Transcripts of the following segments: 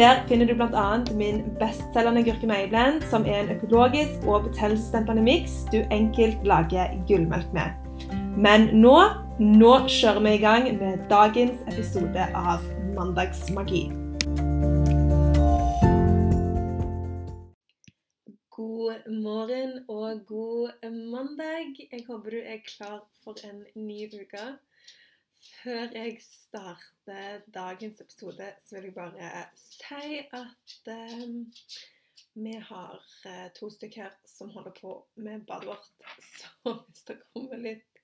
Der finner du bl.a. min bestselgende gurkemeieblend, som er en økologisk og betennelsesdempende miks du enkelt lager gullmelk med. Men nå, nå kjører vi i gang med dagens episode av Mandagsmagi. God morgen og god mandag. Jeg håper du er klar for en ny uke. Før jeg starter dagens episode, så vil jeg bare si at um, vi har uh, to stykker som holder på med badet vårt. Så hvis det kommer litt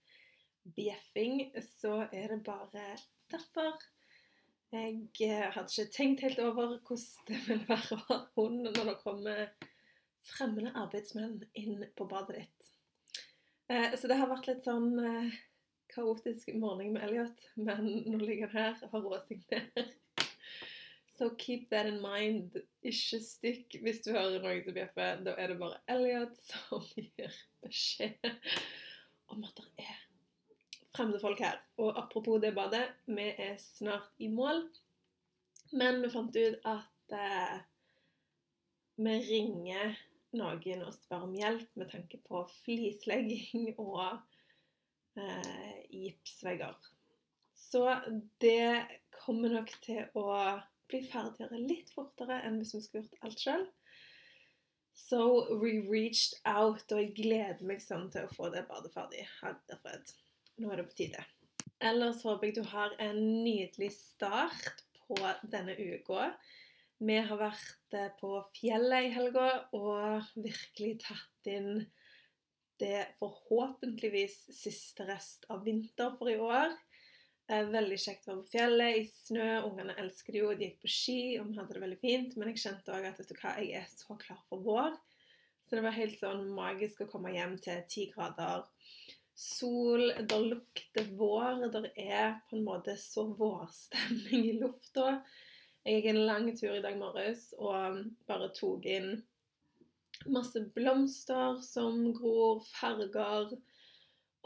bjeffing, så er det bare derfor. Jeg uh, hadde ikke tenkt helt over hvordan det vil være å ha hund når det kommer fremmede arbeidsmenn inn på badet ditt. Uh, så det har vært litt sånn kaotisk morgen med Elliot, men nå ligger han her og har ned. Så keep that in mind. Ikke stikk hvis du hører noe som bjeffer. Da er det bare Elliot som gir beskjed om at det er fremmede folk her. Og apropos det badet, vi er snart i mål. Men vi fant ut at eh, vi ringer noen og spør om hjelp med tanke på flislegging og eh, gipsvegger. Så det kommer nok til å bli ferdigere litt fortere enn hvis vi skulle gjort alt sjøl. So we reached out, og jeg gleder meg sånn til å få det badet ferdig. Herrefred. Nå er det på tide. Ellers håper jeg du har en nydelig start på denne uka. Vi har vært eh, på fjellet i helga og virkelig tatt inn det er forhåpentligvis siste rest av vinter for i år. Eh, veldig kjekt å være på fjellet i snø. Ungene elsker det jo. De gikk på ski og vi hadde det veldig fint. Men jeg kjente òg at vet du hva, jeg er så klar for vår. Så det var helt sånn magisk å komme hjem til ti grader sol. Det lukter vår. Det er på en måte så vårstemning i lufta. Jeg gikk en lang tur i dag morges og bare tok inn masse blomster som gror, farger.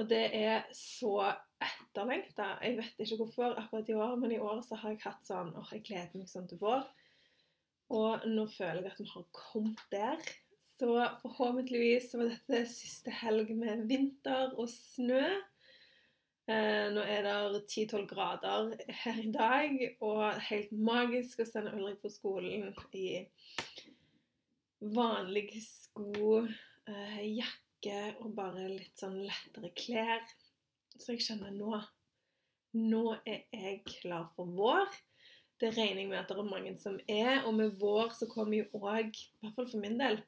Og det er så etterlengta. Jeg vet ikke hvorfor akkurat i år, men i år så har jeg hatt sånn åh, jeg gleder meg sånn til vår. Og nå føler jeg at vi har kommet der. Så forhåpentligvis var dette siste helg med vinter og snø. Eh, nå er det 10-12 grader her i dag, og helt magisk å sende Ulrik på skolen i vanlige sko, eh, jakke og bare litt sånn lettere klær. Så jeg kjenner nå Nå er jeg klar for vår. Det regner jeg med at det er mange som er. Og med vår så kommer jo òg, i hvert fall for min del,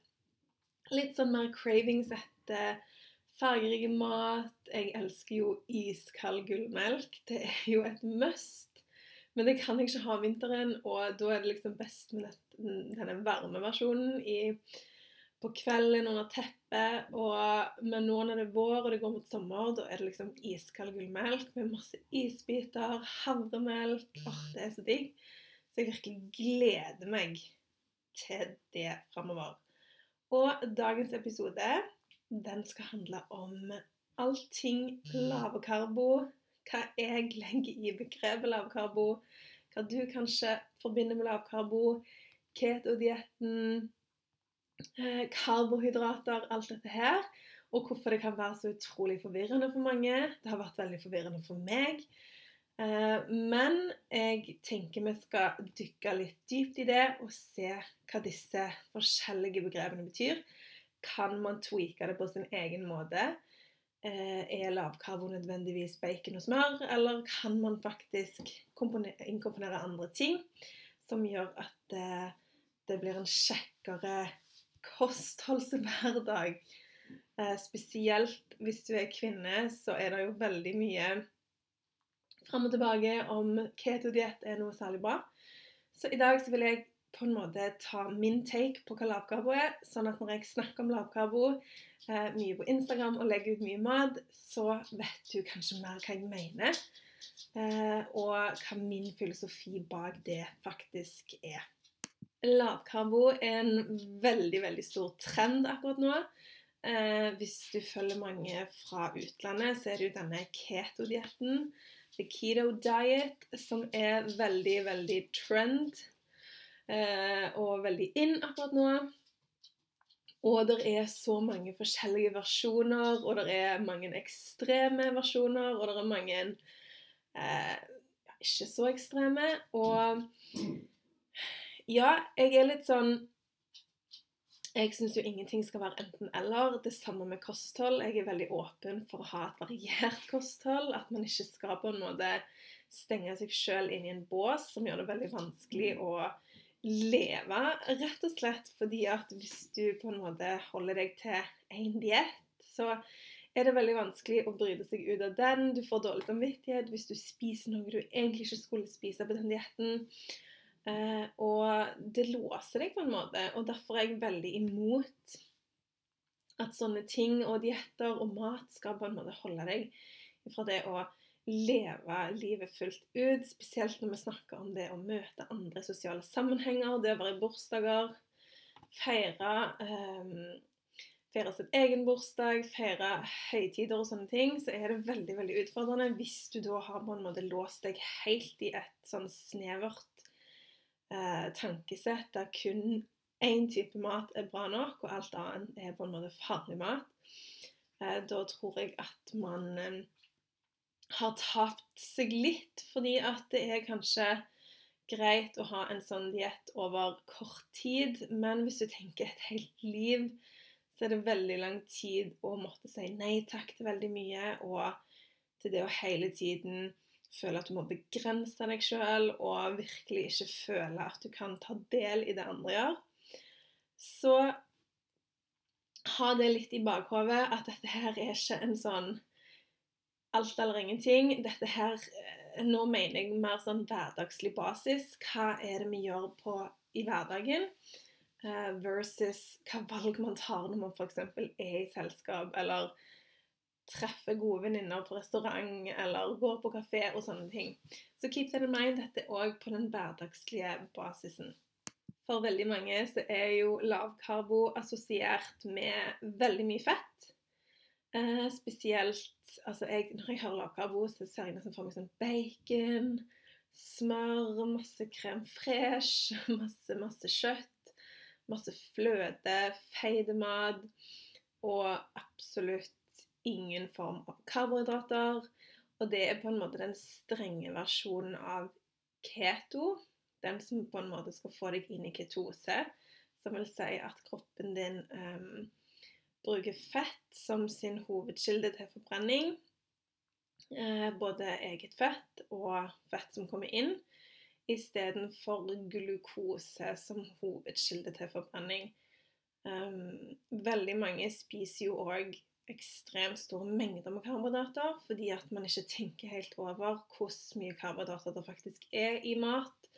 litt sånn mer cravings etter fargerik mat. Jeg elsker jo iskald gullmelk. Det er jo et must. Men det kan jeg ikke ha vinteren, og da er det liksom best med dette denne varme versjonen på kvelden under teppet. Og, men nå når det er vår og det går mot sommer, da er det liksom iskald gullmelk med masse isbiter, havremelk. Åh, det er så digg. Så jeg virkelig gleder meg til det framover. Og dagens episode, den skal handle om allting lavkarbo. Hva jeg legger i begrepet lavkarbo. Hva du kanskje forbinder med lavkarbo ketodietten, eh, karbohydrater, alt dette her. Og hvorfor det kan være så utrolig forvirrende for mange. Det har vært veldig forvirrende for meg. Eh, men jeg tenker vi skal dykke litt dypt i det og se hva disse forskjellige begrepene betyr. Kan man tweake det på sin egen måte? Eh, er lavkarbo nødvendigvis bacon og smør, eller kan man faktisk inkomponere andre ting som gjør at det blir en kjekkere kostholdshverdag. Eh, spesielt hvis du er kvinne, så er det jo veldig mye fram og tilbake om ketodiett er noe særlig bra. Så i dag så vil jeg på en måte ta min take på hva lavkarbo er, sånn at når jeg snakker om lavkarbo eh, mye på Instagram og legger ut mye mat, så vet du kanskje mer hva jeg mener. Eh, og hva min filosofi bak det faktisk er. Lavkarbo er en veldig, veldig stor trend akkurat nå. Eh, hvis du følger mange fra utlandet, så er det jo denne keto-dietten, the keto diet, som er veldig, veldig trend eh, og veldig in akkurat nå. Og det er så mange forskjellige versjoner, og det er mange ekstreme versjoner, og det er mange eh, ikke så ekstreme. Og ja, jeg er litt sånn Jeg syns jo ingenting skal være enten-eller. Det samme med kosthold. Jeg er veldig åpen for å ha et variert kosthold. At man ikke skal på en måte stenge seg sjøl inn i en bås som gjør det veldig vanskelig å leve, rett og slett fordi at hvis du på en måte holder deg til én diett, så er det veldig vanskelig å bryte seg ut av den. Du får dårlig samvittighet hvis du spiser noe du egentlig ikke skulle spise på den dietten. Eh, og det låser deg på en måte, og derfor er jeg veldig imot at sånne ting og dietter og mat skal på en måte holde deg fra det å leve livet fullt ut. Spesielt når vi snakker om det å møte andre sosiale sammenhenger, det å være i bursdager, feire eh, feire sin egen bursdag, feire høytider og sånne ting, så er det veldig veldig utfordrende hvis du da har på en måte låst deg helt i et sånn snevert eh, tankesett der kun én type mat er bra nok, og alt annet er på en måte farlig mat, eh, da tror jeg at man eh, har tapt seg litt, fordi at det er kanskje greit å ha en sånn diett over kort tid, men hvis du tenker et helt liv, så er det veldig lang tid å måtte si nei takk til veldig mye, og til det å hele tiden føle at du må begrense deg sjøl, og virkelig ikke føle at du kan ta del i det andre gjør, så ha det litt i bakhodet at dette her er ikke en sånn alt eller ingenting. Dette her eh, Nå mener jeg mer sånn hverdagslig basis. Hva er det vi gjør på i hverdagen? Uh, versus hva valg man tar når man f.eks. er i selskap, eller treffer gode venninner på restaurant eller går på kafé og sånne ting. Så keep that in mind. Dette er òg på den hverdagslige basisen. For veldig mange så er jo lavkarbo assosiert med veldig mye fett. Eh, spesielt altså jeg, Når jeg hører lavkarbo, så ser jeg nesten for meg sånn bacon, smør, masse krem fresh, masse, masse kjøtt, masse fløte, feidemat og absolutt ingen form av karbohydrater. Og det er på en måte den strenge versjonen av keto. Den som på en måte skal få deg inn i ketose. Som vil si at kroppen din um, bruker fett som sin hovedkilde til forbrenning. Eh, både eget fett og fett som kommer inn. Istedenfor glukose som hovedkilde til forbrenning. Um, veldig mange spiser jo òg ekstremt store mengder med karbohydrater, fordi at man ikke tenker helt over hvor mye karbohydrater det faktisk er i mat.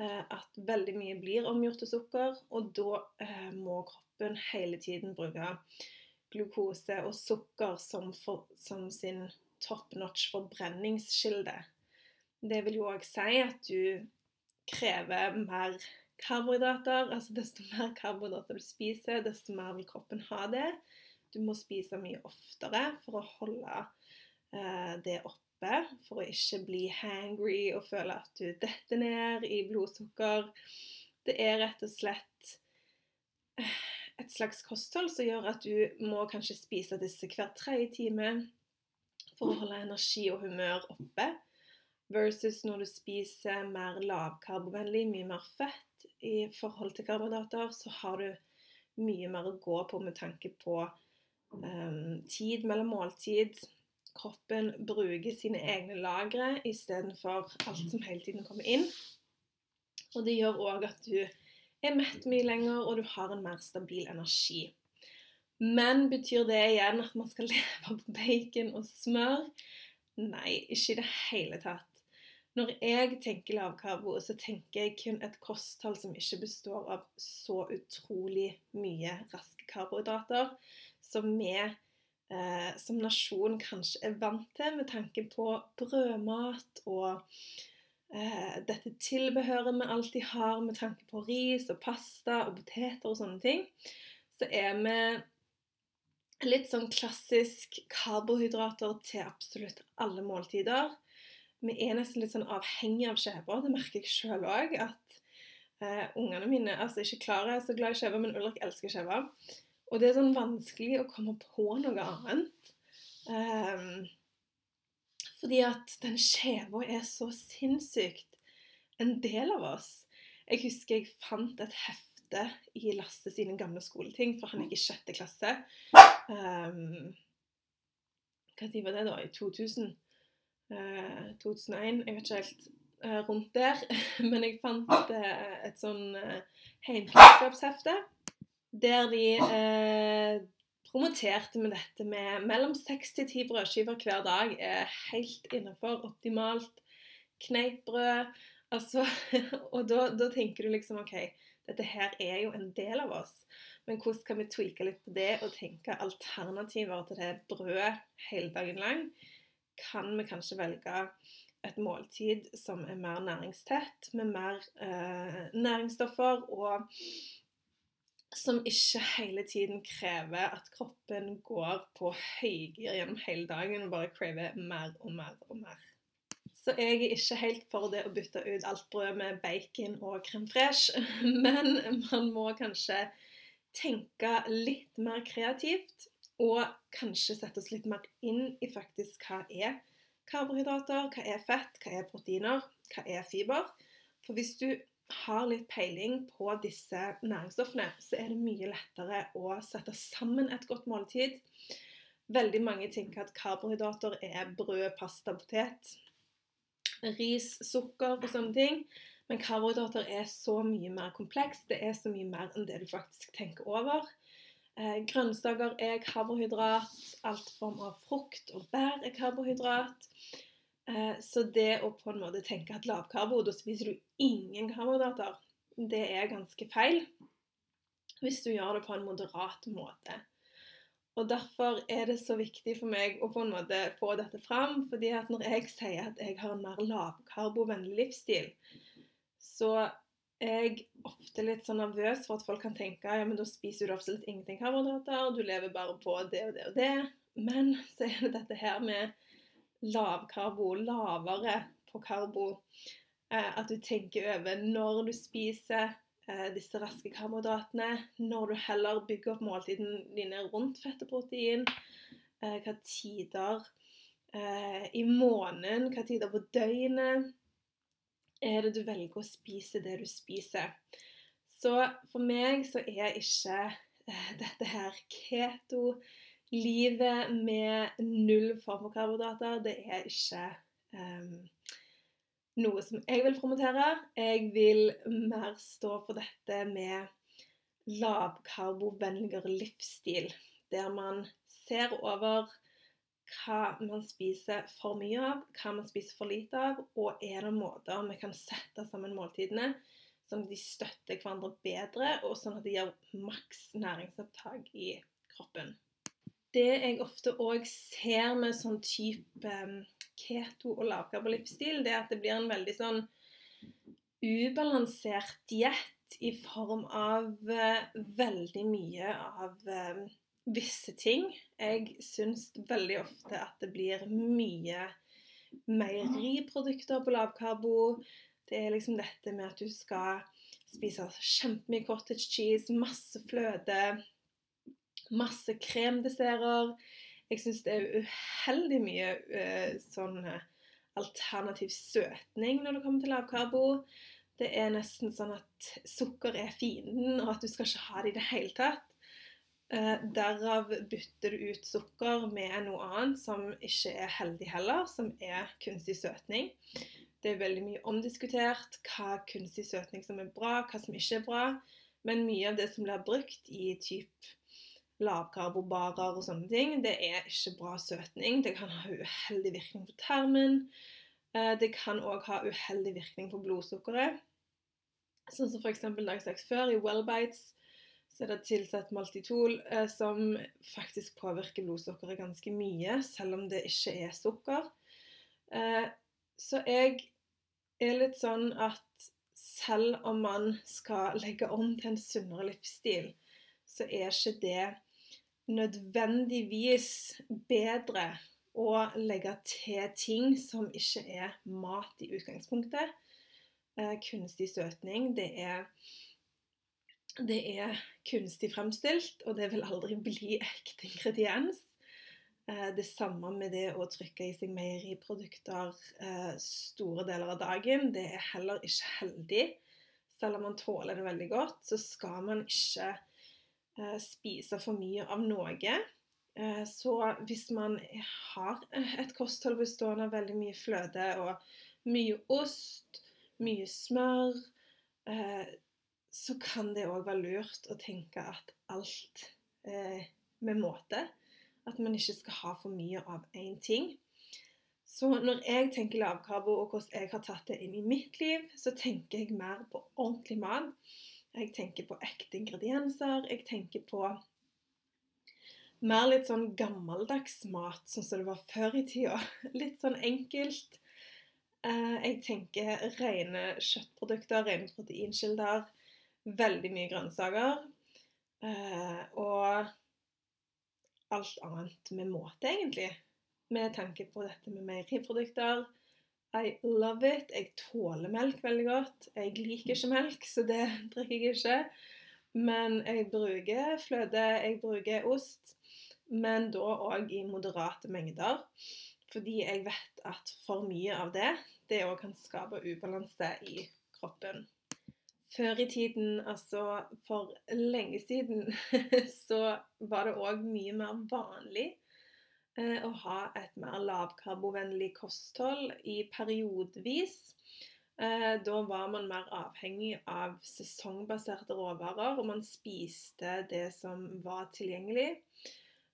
Eh, at veldig mye blir omgjort til sukker, og da eh, må kroppen hele tiden bruke glukose og sukker som, for, som sin top notch forbrenningskilde. Det vil jo òg si at du krever mer karbohydrater. Altså desto mer karbohydrater du spiser, desto mer vil kroppen ha det. Du må spise mye oftere for å holde eh, det oppe, for å ikke bli hangry og føle at du detter ned i blodsukker. Det er rett og slett eh, et slags kosthold som gjør at du må kanskje spise disse hver tredje time for å holde energi og humør oppe. Versus når du spiser mer lavkarbovennlig, mye mer fett i forhold til karbohydrater, så har du mye mer å gå på med tanke på tid mellom måltid. Kroppen bruker sine egne lagre istedenfor alt som hele tiden kommer inn. Og det gjør òg at du er mett mye lenger, og du har en mer stabil energi. Men betyr det igjen at man skal leve på bacon og smør? Nei, ikke i det hele tatt. Når jeg tenker lavkarbo, så tenker jeg kun et kosthold som ikke består av så utrolig mye raske karbohydrater som vi eh, som nasjon kanskje er vant til, med tanke på brødmat og eh, dette tilbehøret vi alltid har med tanke på ris og pasta og poteter og sånne ting, så er vi litt sånn klassisk karbohydrater til absolutt alle måltider vi er nesten litt sånn avhengig av skjeber, Det merker jeg sjøl òg. At uh, ungene mine altså ikke klarer er så glad i skjever, men Ulrik elsker skjever. Og det er sånn vanskelig å komme på noe annet. Um, fordi at den skjeva er så sinnssykt en del av oss. Jeg husker jeg fant et hefte i Lasse sine gamle skoleting, for han gikk i sjette klasse. Um, hva tid var det, da? I 2000? 2001. Eh, jeg vet ikke helt Uh, rundt der. Men jeg fant uh, et sånn heimkunnskapshefte der de eh, promoterte med dette med mellom seks til ti brødskiver hver dag er helt innenfor optimalt kneippbrød. Altså, og da, da, tenker du liksom OK, dette her er jo en del av oss. Men hvordan kan vi tweake litt på det og tenke alternativer til det brødet hele dagen lang? kan vi kanskje velge et måltid som er mer næringstett, med mer eh, næringsstoffer, og som ikke hele tiden krever at kroppen går på høygir gjennom hele dagen og bare krever mer og mer og mer. Så jeg er ikke helt for det å bytte ut alt brød med bacon og crème fraîche, men man må kanskje tenke litt mer kreativt og kanskje sette oss litt mer inn i faktisk hva er karbohydrater, hva er fett, hva er proteiner, hva er fiber. For hvis du har litt peiling på disse næringsstoffene, så er det mye lettere å sette sammen et godt måltid. Veldig mange tenker at karbohydrater er brød, pasta, potet, ris, sukker og sånne ting. Men karbohydrater er så mye mer komplekst. Det er så mye mer enn det du faktisk tenker over. Eh, grønnsaker er karbohydrat. Alt form av frukt og bær er karbohydrat. Eh, så det å på en måte tenke at lavkarbo, da spiser du ingen karbohydrater, det er ganske feil. Hvis du gjør det på en moderat måte. Og Derfor er det så viktig for meg å på en måte få dette fram. fordi at når jeg sier at jeg har en mer lavkarbovennlig livsstil, så er jeg ofte litt sånn nervøs for at folk kan tenke ja, men da spiser du absolutt ingenting karbohydrater, du lever bare på det og det og det. Men så er det dette her med lavkarbo, lavere på karbo. Eh, at du tenker over når du spiser eh, disse raske karbohydratene, når du heller bygger opp måltidene dine rundt fett og protein, eh, hva tider i måneden, hva tider på døgnet er det du velger å spise det du spiser. Så for meg så er ikke dette her keto, livet med null form for karbohydrater, det er ikke um, noe som jeg vil promotere. Jeg vil mer stå for dette med lavkarbovennligere livsstil, der man ser over hva man spiser for mye av, hva man spiser for lite av, og er det måter vi kan sette sammen måltidene som de støtter hverandre bedre, og sånn at de gir maks næringsopptak i kroppen. Det jeg ofte òg ser med sånn type um, keto- og lavkarbolivsstil, det er at det blir en veldig sånn ubalansert diett i form av uh, veldig mye av uh, visse ting. Jeg syns veldig ofte at det blir mye meieriprodukter på lavkarbo. Det er liksom dette med at du skal spise kjempemye cottage cheese, masse fløte, masse kremdesserter. Jeg syns det er uheldig mye uh, sånn eh, alternativ søtning når det kommer til lavkarbo. Det er nesten sånn at sukker er fienden, og at du skal ikke ha det i det hele tatt. Eh, derav bytter du ut sukker med noe annet som ikke er heldig heller, som er kunstig søtning. Det er veldig mye omdiskutert hva kunstig søtning som er bra, hva som ikke er bra. Men mye av det som blir brukt i typ lavkarbobarer og sånne ting, det er ikke bra søtning. Det kan ha uheldig virkning på tarmen. Eh, det kan òg ha uheldig virkning på blodsukkeret. Sånn som f.eks. da jeg sagt før, i Wellbites så er det tilsatt maltitol, eh, som faktisk påvirker blodsukkeret ganske mye, selv om det ikke er sukker. Eh, så jeg er litt sånn at selv om man skal legge om til en sunnere livsstil, så er ikke det nødvendigvis bedre å legge til ting som ikke er mat i utgangspunktet. Eh, kunstig søtning, det er det er kunstig fremstilt, og det vil aldri bli ekte ingrediens. Eh, det samme med det å trykke i seg meieriprodukter eh, store deler av dagen. Det er heller ikke heldig. Selv om man tåler det veldig godt, så skal man ikke spise for mye av noe. Så hvis man har et kosthold bestående av veldig mye fløte og mye ost, mye smør så kan det òg være lurt å tenke at alt eh, med måte. At man ikke skal ha for mye av én ting. Så når jeg tenker lavkarbo og hvordan jeg har tatt det inn i mitt liv, så tenker jeg mer på ordentlig mat. Jeg tenker på ekte ingredienser. Jeg tenker på mer litt sånn gammeldags mat, sånn som det var før i tida. Litt sånn enkelt. Eh, jeg tenker rene kjøttprodukter, rene proteinkilder veldig mye grønnsaker. Eh, og alt annet med måte, egentlig. Med tanke på dette med meieriprodukter. I love it. Jeg tåler melk veldig godt. Jeg liker ikke melk, så det drikker jeg ikke. Men jeg bruker fløte, jeg bruker ost. Men da òg i moderate mengder. Fordi jeg vet at for mye av det, det òg kan skape ubalanse i kroppen. Før i tiden, altså for lenge siden, så var det òg mye mer vanlig å ha et mer lavkarbovennlig kosthold i periodevis. Eh, da var man mer avhengig av sesongbaserte råvarer, og man spiste det som var tilgjengelig.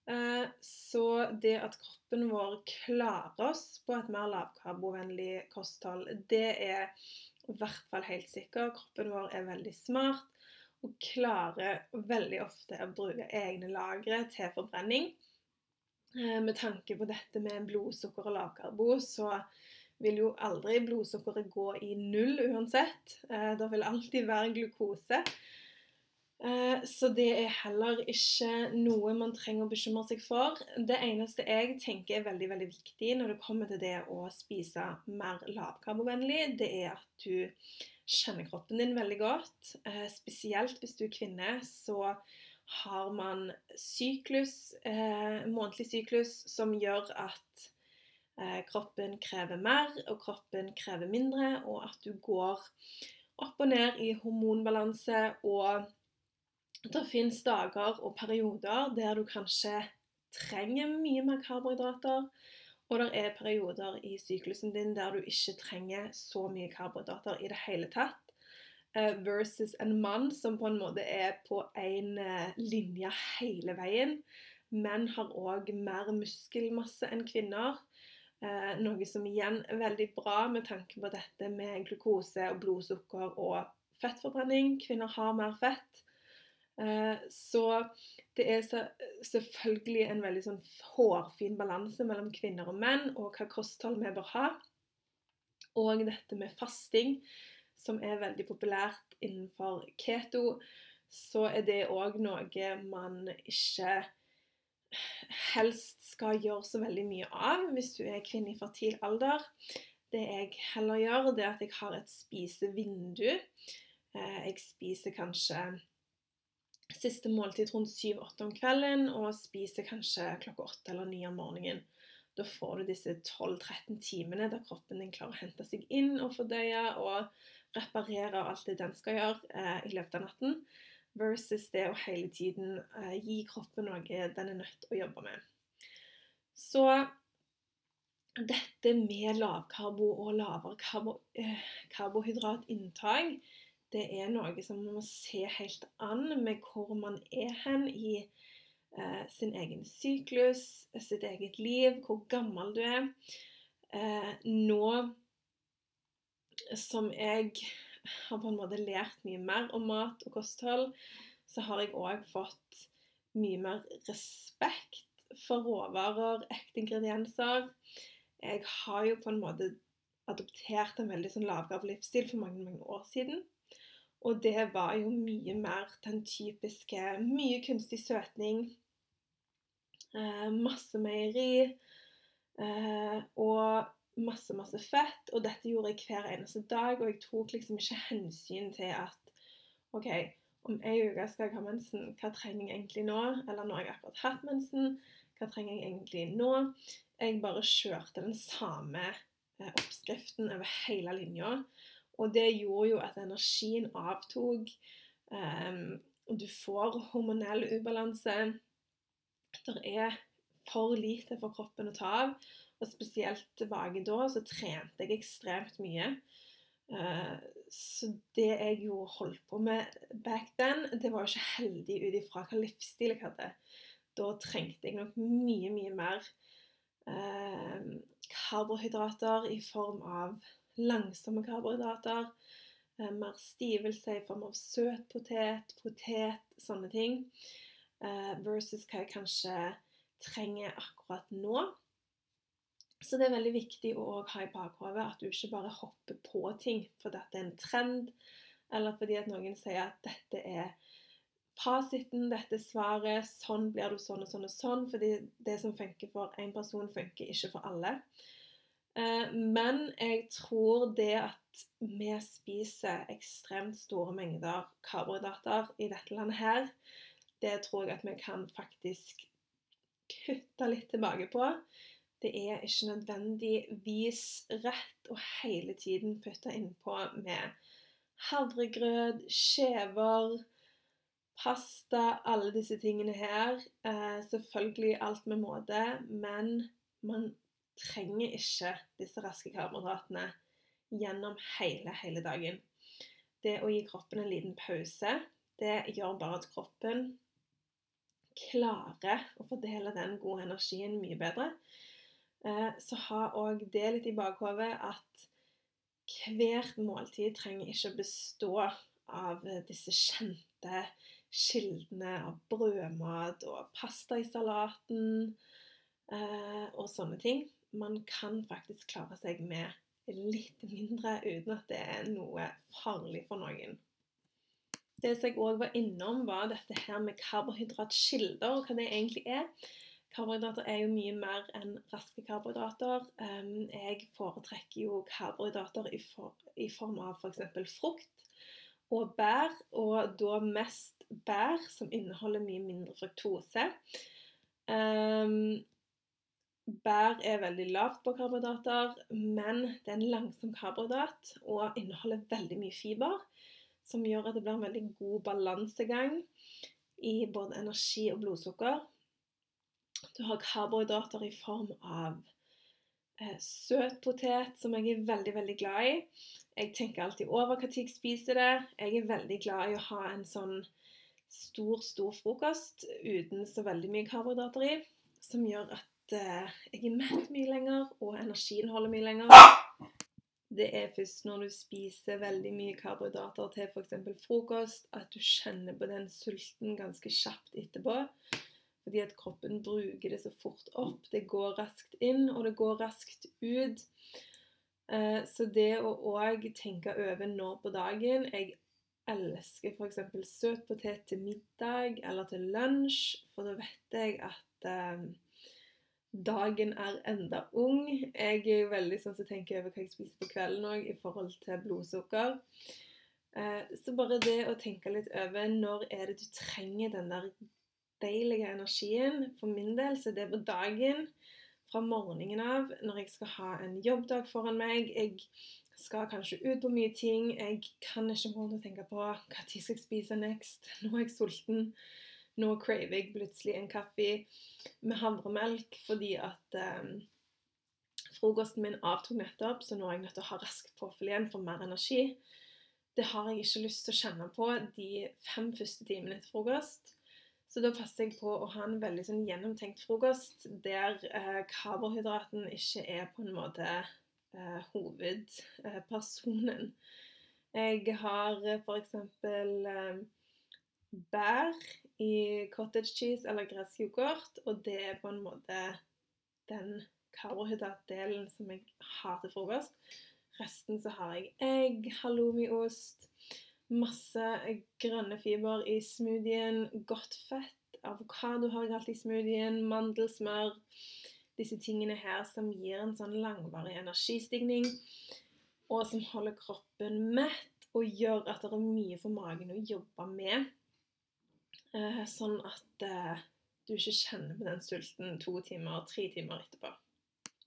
Eh, så det at kroppen vår klarer oss på et mer lavkarbovennlig kosthold, det er i hvert fall helt sikker. Kroppen vår er veldig smart og klarer veldig ofte å bruke egne lagre til forbrenning. Eh, med tanke på dette med blodsukker og lavkarbo, så vil jo aldri blodsukkeret gå i null uansett. Eh, det vil alltid være glukose. Eh, så det er heller ikke noe man trenger å bekymre seg for. Det eneste jeg tenker er veldig veldig viktig når det kommer til det å spise mer lavkarbovennlig, det er at du kjenner kroppen din veldig godt. Spesielt hvis du er kvinne, så har man syklus, eh, månedlig syklus som gjør at kroppen krever mer, og kroppen krever mindre, og at du går opp og ned i hormonbalanse og det finnes dager og perioder der du kanskje trenger mye mer karbohydrater, og det er perioder i syklusen din der du ikke trenger så mye karbohydrater i det hele tatt. Eh, versus en mann som på en måte er på én eh, linje hele veien, Menn har òg mer muskelmasse enn kvinner. Eh, noe som igjen er veldig bra med tanke på dette med glukose og blodsukker og fettforbrenning. Kvinner har mer fett. Så det er selvfølgelig en veldig sånn hårfin balanse mellom kvinner og menn, og hva kosthold vi bør ha. Og dette med fasting, som er veldig populært innenfor keto, så er det òg noe man ikke helst skal gjøre så veldig mye av hvis du er kvinne i fertil alder. Det jeg heller gjør, det er at jeg har et spisevindu. Eh, jeg spiser kanskje siste måltid rundt 7-8 om kvelden og spiser kanskje klokka 8 eller 9 om morgenen. Da får du disse 12-13 timene der kroppen din klarer å hente seg inn og fordøye og reparere alt det den skal gjøre eh, i løpet av natten, versus det å hele tiden eh, gi kroppen noe den er nødt til å jobbe med. Så dette med lavkarbo og lavere karbo, eh, karbohydratinntak det er noe som man må se helt an med hvor man er hen i sin egen syklus, sitt eget liv, hvor gammel du er. Eh, nå som jeg har på en måte lært mye mer om mat og kosthold, så har jeg òg fått mye mer respekt for råvarer, ekte ingredienser. Jeg har jo på en måte adoptert en veldig sånn lavkarb livsstil for mange, mange år siden. Og det var jo mye mer den typiske Mye kunstig søtning, eh, masse meieri eh, og masse, masse fett. Og dette gjorde jeg hver eneste dag, og jeg tok liksom ikke hensyn til at OK, om ei uke skal jeg ha mensen, hva trenger jeg egentlig nå? Eller nå har jeg akkurat hatt mensen, hva trenger jeg egentlig nå? Jeg bare kjørte den samme eh, oppskriften over hele linja. Og det gjorde jo at energien avtok. Um, du får hormonell ubalanse. Det er for lite for kroppen å ta av. Og spesielt tilbake da så trente jeg ekstremt mye. Uh, så det jeg jo holdt på med back then, det var jo ikke heldig ut ifra hva livsstil jeg hadde. Da trengte jeg nok mye, mye mer uh, karbohydrater i form av langsomme karbohydrater. Uh, mer stivelse i form av søt potet, potet, sånne ting. Versus hva jeg kanskje trenger akkurat nå. Så det er veldig viktig å ha i bakhodet at du ikke bare hopper på ting fordi det er en trend, eller fordi at noen sier at dette er fasiten, dette er svaret, sånn blir du sånn og sånn og sånn. Fordi det som funker for én person, funker ikke for alle. Eh, men jeg tror det at vi spiser ekstremt store mengder karbohydrater i dette landet her, det tror jeg at vi kan faktisk kutte litt tilbake på. Det er ikke nødvendigvis rett å hele tiden putte innpå med havregrøt, skjever, pasta, alle disse tingene her. Eh, selvfølgelig alt med måte, men man trenger ikke disse raske karbohydratene gjennom hele, hele dagen. Det å gi kroppen en liten pause, det gjør bare at kroppen klarer å fordele den gode energien mye bedre. Eh, så ha òg det litt i bakhodet at hvert måltid trenger ikke å bestå av disse kjente kildene av brødmat og pasta i salaten eh, og sånne ting. Man kan faktisk klare seg med litt mindre uten at det er noe farlig for noen. Det som jeg òg var innom, var dette her med karbohydratkilder, og hva det egentlig er. Karbohydrater er jo mye mer enn raske karbohydrater. Jeg foretrekker jo karbohydrater i, form av f.eks. For frukt og bær, og da mest bær som inneholder mye mindre fruktose. Bær er veldig lavt på karbohydrater, men det er en langsom karbohydrat og inneholder veldig mye fiber, som gjør at det blir en veldig god balansegang i både energi og blodsukker. Du har karbohydrater i form av eh, søt potet, som jeg er veldig veldig glad i. Jeg tenker alltid over når jeg spiser det. Jeg er veldig glad i å ha en sånn stor, stor frokost uten så veldig mye karbohydrater i, som gjør at eh, jeg er mett mye lenger, og energien holder mye lenger. Det er først når du spiser veldig mye karbohydrater til f.eks. frokost, at du kjenner på den sulten ganske kjapt etterpå. Fordi at kroppen bruker det så fort opp. Det går raskt inn, og det går raskt ut. Eh, så det å òg tenke over når på dagen Jeg elsker f.eks. søt potet til middag eller til lunsj, for da vet jeg at eh, dagen er enda ung. Jeg er jo veldig sånn som tenker over hva jeg spiser på kvelden òg, i forhold til blodsukker. Eh, så bare det å tenke litt over når er det du trenger den der deilige energien. For min del så det er på dagen, fra morgenen av, når jeg skal ha en jobbdag foran meg. Jeg skal kanskje ut på mye ting. Jeg kan ikke gå rundt tenke på hva tid skal jeg spise next. Nå er jeg sulten. Nå craver jeg plutselig en kaffe med havremelk fordi at um, frokosten min avtok nettopp, så nå er jeg nødt til å ha raskt påfyll igjen for mer energi. Det har jeg ikke lyst til å kjenne på de fem første timene etter frokost. Så da passer jeg på å ha en veldig sånn gjennomtenkt frokost der eh, karbohydraten ikke er på en måte eh, hovedpersonen. Jeg har f.eks. Eh, bær i cottage cheese eller gressyoghurt, og det er på en måte den karbohydratdelen som jeg har til frokost. Resten så har jeg egg, halloumiost, masse grønne fiber i smoothien, godt fett. Avokado har jeg alltid i smoothien, mandelsmør. Disse tingene her som gir en sånn langvarig energistigning, og som holder kroppen mett og gjør at det er mye for magen å jobbe med. Eh, sånn at eh, du ikke kjenner på den sulten to timer, tre timer etterpå.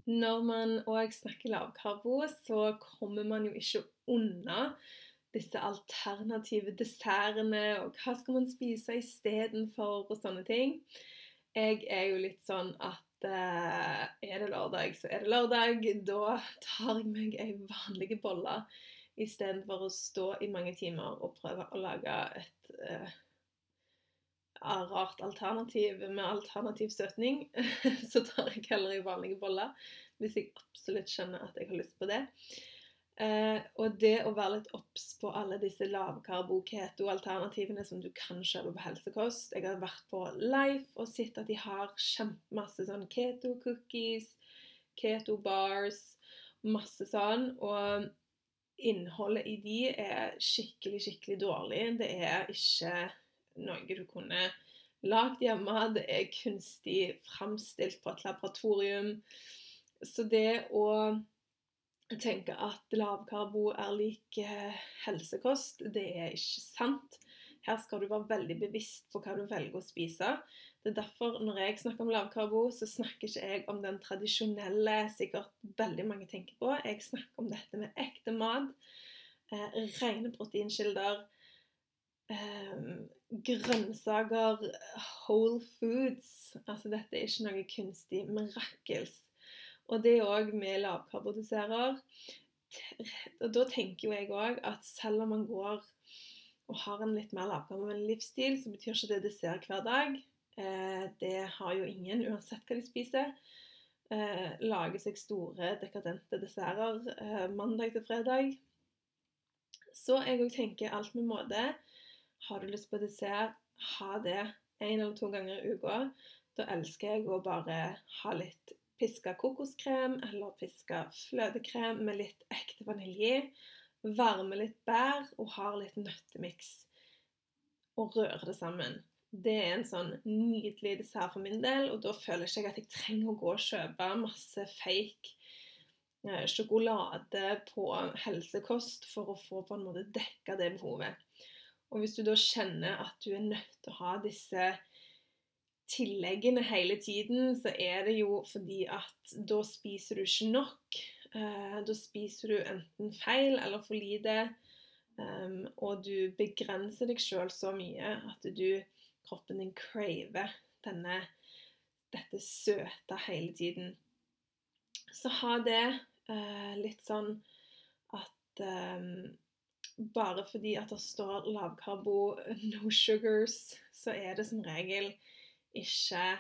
Når man òg snakker lavkarbo, så kommer man jo ikke unna disse alternative dessertene, og hva skal man spise istedenfor, og sånne ting. Jeg er jo litt sånn at uh, er det lørdag, så er det lørdag. Da tar jeg meg ei vanlig bolle istedenfor å stå i mange timer og prøve å lage et rart alternativ med alternativ støtning. så tar jeg heller i vanlige boller hvis jeg absolutt skjønner at jeg har lyst på det. Eh, og det å være litt obs på alle disse lavkarbo-keto-alternativene som du kan kjøpe på helsekost. Jeg har vært på Life og sett at de har kjempemasse sånn keto-cookies, keto-bars, masse sånn. Og innholdet i de er skikkelig, skikkelig dårlig. Det er ikke noe du kunne lagd hjemme. Det er kunstig framstilt på et laboratorium. Så det å tenke at lavkarbo er lik eh, helsekost, det er ikke sant. Her skal du være veldig bevisst på hva du velger å spise. Det er derfor når jeg snakker om lavkarbo, så snakker ikke jeg om den tradisjonelle sikkert veldig mange tenker på. Jeg snakker om dette med ekte mat, eh, rene proteinkilder, eh, grønnsaker, whole foods. Altså dette er ikke noe kunstig mirakels og det òg med lavkarbodiserer. Og da tenker jo jeg òg at selv om man går og har en litt mer lavkarbovennlig livsstil, så betyr ikke det dessert hver dag. Eh, det har jo ingen, uansett hva de spiser. Eh, lager seg store, dekadente desserter eh, mandag til fredag. Så jeg òg tenker alt med måte. Har du lyst på dessert, ha det én eller to ganger i uka. Da elsker jeg å bare ha litt piska kokoskrem eller piska fløtekrem med litt ekte vanilje. Varme litt bær og har litt nøttemiks. Og røre det sammen. Det er en sånn nydelig dessert for min del, og da føler jeg ikke at jeg trenger å gå og kjøpe masse fake eh, sjokolade på helsekost for å få på en måte dekka det behovet. Og hvis du da kjenner at du er nødt til å ha disse tilleggene hele tiden, så er det jo fordi at da spiser du ikke nok. Uh, da spiser du enten feil eller for lite. Um, og du begrenser deg sjøl så mye at du, kroppen din craver denne, dette søte hele tiden. Så ha det uh, litt sånn at um, bare fordi at det står lavkarbo, no sugars, så er det som regel ikke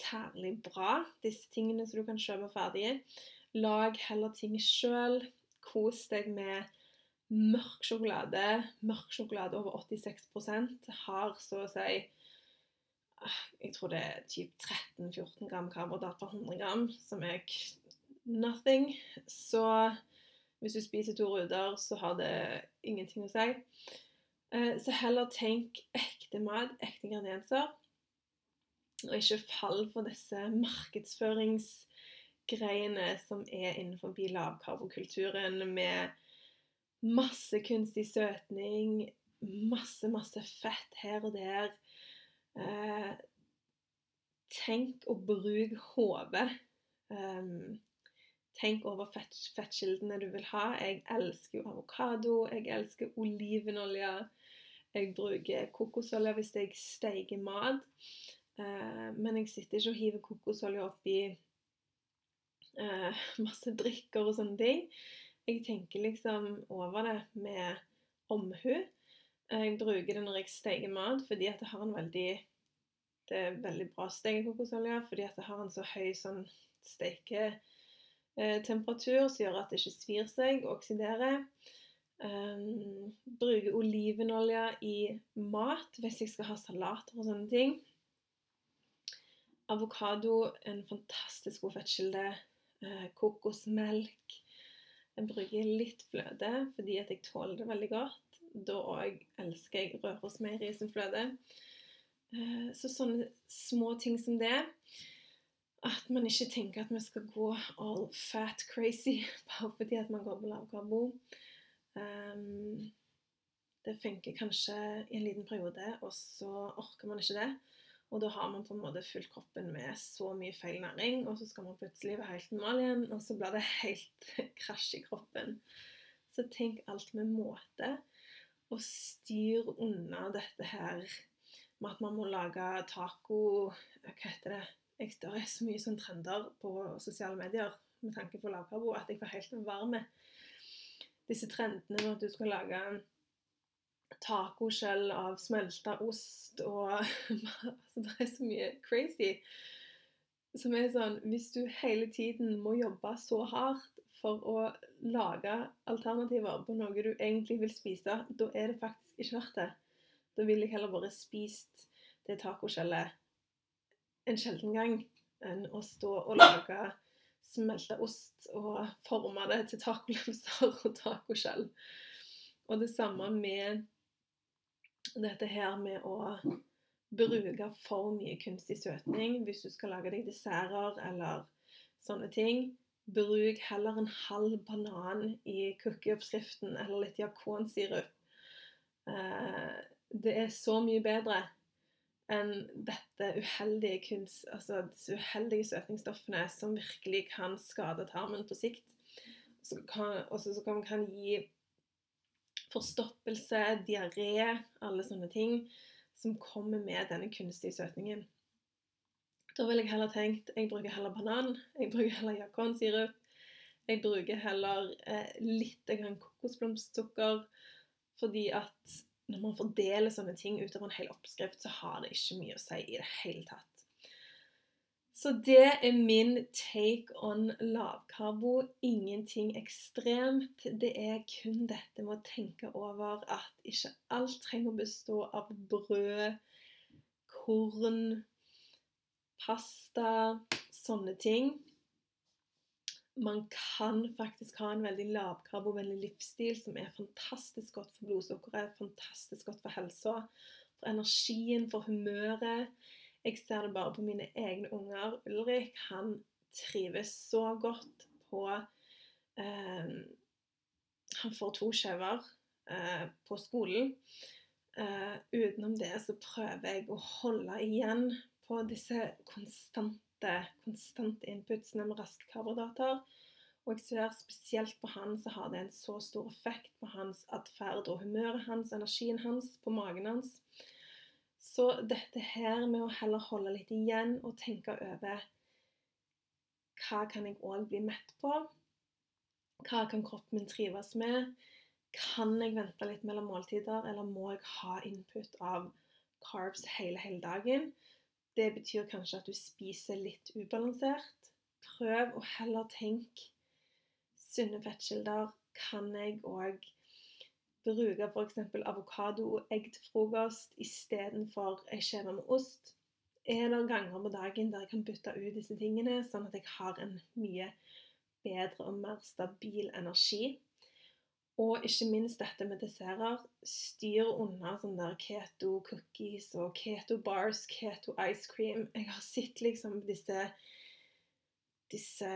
særlig bra, disse tingene som du kan kjøpe ferdige. Lag heller ting sjøl. Kos deg med mørk sjokolade. Mørk sjokolade over 86% har så å si ah, Jeg tror det er typ 13-14 gram karbohydrat per 100 gram, som er nothing. Så hvis du spiser to ruter, så har det ingenting å si. Eh, så heller tenk ekte mat, ekte ingredienser. Og ikke fall for disse markedsføringsgreiene som er innenfor lavkarbokulturen, med masse kunstig søtning, masse, masse fett her og der. Eh, tenk å bruke hodet. Um, tenk over fett, fettkildene du vil ha. Jeg elsker jo avokado, jeg elsker olivenolje. Jeg bruker kokosolje hvis jeg steiker mat. Eh, men jeg sitter ikke og hiver kokosolje oppi eh, masse drikker og sånne ting. Jeg tenker liksom over det med omhu. Jeg bruker det når jeg steker mat, fordi at det har en veldig det er veldig bra kokosolje, fordi at det har en så høy sånn steke temperatur som gjør at det ikke svir seg og oksiderer. Um, bruke olivenolje i mat hvis jeg skal ha salater og sånne ting. Avokado en fantastisk god fettkilde. Uh, kokosmelk. Jeg bruker litt fløte fordi at jeg tåler det veldig godt. Da òg elsker jeg Rørosmeieriet sin fløte. Uh, så sånne små ting som det. At man ikke tenker at vi skal gå all fat crazy bare fordi at man går på lavkarbo. Um, det funker kanskje i en liten periode, og så orker man ikke det. Og da har man på en måte fylt kroppen med så mye feil næring, og så skal man plutselig være helt normal igjen, og så blir det helt krasj i kroppen. Så tenk alt med måte, og styr unna dette her med at man må lage taco Hva heter det? Jeg, det er så mye sånn trender på sosiale medier med tanke på lavkarbo at jeg får helt varm disse trendene med at du skal lage tacoskjell av smelta ost og altså, Det er så mye crazy. Som er sånn Hvis du hele tiden må jobbe så hardt for å lage alternativer på noe du egentlig vil spise, da er det faktisk ikke verdt det. Da vil jeg heller bare spist det tacoskjellet en sjelden gang enn å stå og lage smelta ost og forme det til tacolefser og tacoskjell. Og det samme med dette her med å bruke for mye kunstig søtning hvis du skal lage deg desserter eller sånne ting. Bruk heller en halv banan i cookieoppskriften eller litt jakonsirup. Eh, det er så mye bedre enn dette uheldige kunst, altså disse uheldige søtningsstoffene som virkelig kan skade tarmen på sikt. Og som kan, gi forstoppelse, diaré, alle sånne ting som kommer med denne kunstige søtningen. Da ville jeg heller tenkt jeg bruker heller banan, jeg bruker heller jakonsirup. Jeg bruker heller eh, litt kokosblomstsukker, fordi at når man fordeler sånne ting utover en hel oppskrift, så har det ikke mye å si i det hele tatt. Så det er min take on lavkarbo. Ingenting ekstremt. Det er kun dette med å tenke over at ikke alt trenger å bestå av brød, korn, pasta, sånne ting man kan faktisk ha en veldig lavkarbovennlig livsstil som er fantastisk godt for blodsukkeret, fantastisk godt for helsa, for energien, for humøret. Jeg ser det bare på mine egne unger. Ulrik han trives så godt på eh, Han får to skjever eh, på skolen. Eh, utenom det så prøver jeg å holde igjen på disse konstante konstante inputs, med raske karbohydrater. Og jeg ser spesielt på han så har det en så stor effekt på hans atferd og humøret hans, energien hans, på magen hans. Så dette her med å heller holde litt igjen og tenke over hva kan jeg òg bli mett på? Hva kan kroppen min trives med? Kan jeg vente litt mellom måltider, eller må jeg ha input av carbs hele, hele dagen? Det betyr kanskje at du spiser litt ubalansert. Prøv å heller tenke sunne fettkilder. Kan jeg òg bruke f.eks. avokado og egg til frokost istedenfor ei skive med ost? Er det ganger på dagen der jeg kan bytte ut disse tingene, sånn at jeg har en mye bedre og mer stabil energi? Og ikke minst dette med desserter. Styr unna sånne der keto cookies og keto bars, keto ice cream. Jeg har sett liksom disse disse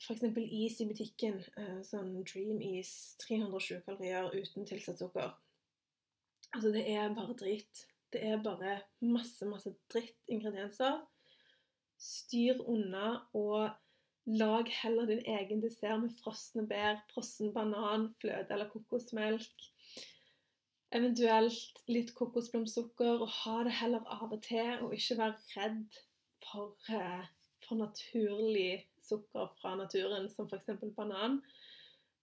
F.eks. is i butikken. Eh, sånn Dream Is. 320 kalorier uten tilsatt sukker. Altså, det er bare dritt. Det er bare masse, masse drittingredienser. Styr unna og Lag heller din egen dessert med frosne bær, frossen banan, fløte eller kokosmelk. Eventuelt litt kokosblomstsukker, og ha det heller av og til. Og ikke være redd for, eh, for naturlig sukker fra naturen, som f.eks. banan.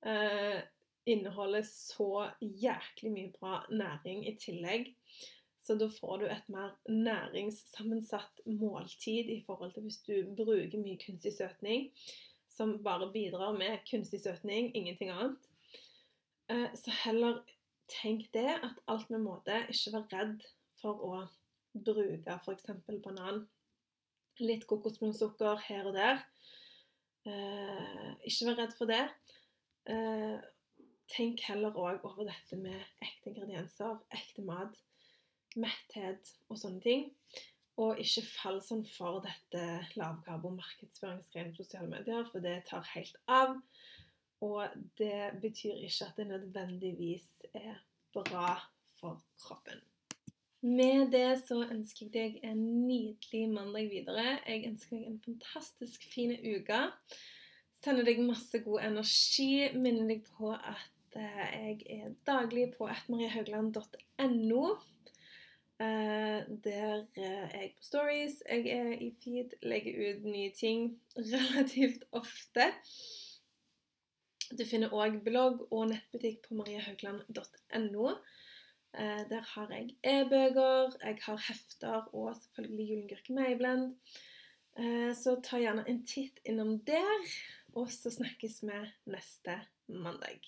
Eh, inneholder så jæklig mye bra næring i tillegg. Så da får du et mer næringssammensatt måltid i forhold til hvis du bruker mye kunstig søtning. som bare bidrar med kunstig søtning, ingenting annet. Eh, så heller tenk det at alt med måte. Ikke vær redd for å bruke f.eks. banan. Litt kokosblomstsukker her og der. Eh, ikke vær redd for det. Eh, tenk heller òg over dette med ekte ingredienser, ekte mat, metthet og sånne ting. Og ikke fall sånn for dette lavkarbo-markedsføringsgreiene på sosiale medier, for det tar helt av. Og det betyr ikke at det nødvendigvis er bra for kroppen. Med det så ønsker jeg deg en nydelig mandag videre. Jeg ønsker deg en fantastisk fin uke. Sender deg masse god energi. Minner deg på at eh, jeg er daglig på atmariehaugland.no. Eh, der er jeg på stories. Jeg er i feed, legger ut nye ting relativt ofte. Du finner òg blogg og nettbutikk på mariehaugland.no. Eh, der har jeg e-bøker, jeg har hefter og selvfølgelig Gyllengurke Mayblend. Eh, så ta gjerne en titt innom der, og så snakkes vi neste mandag.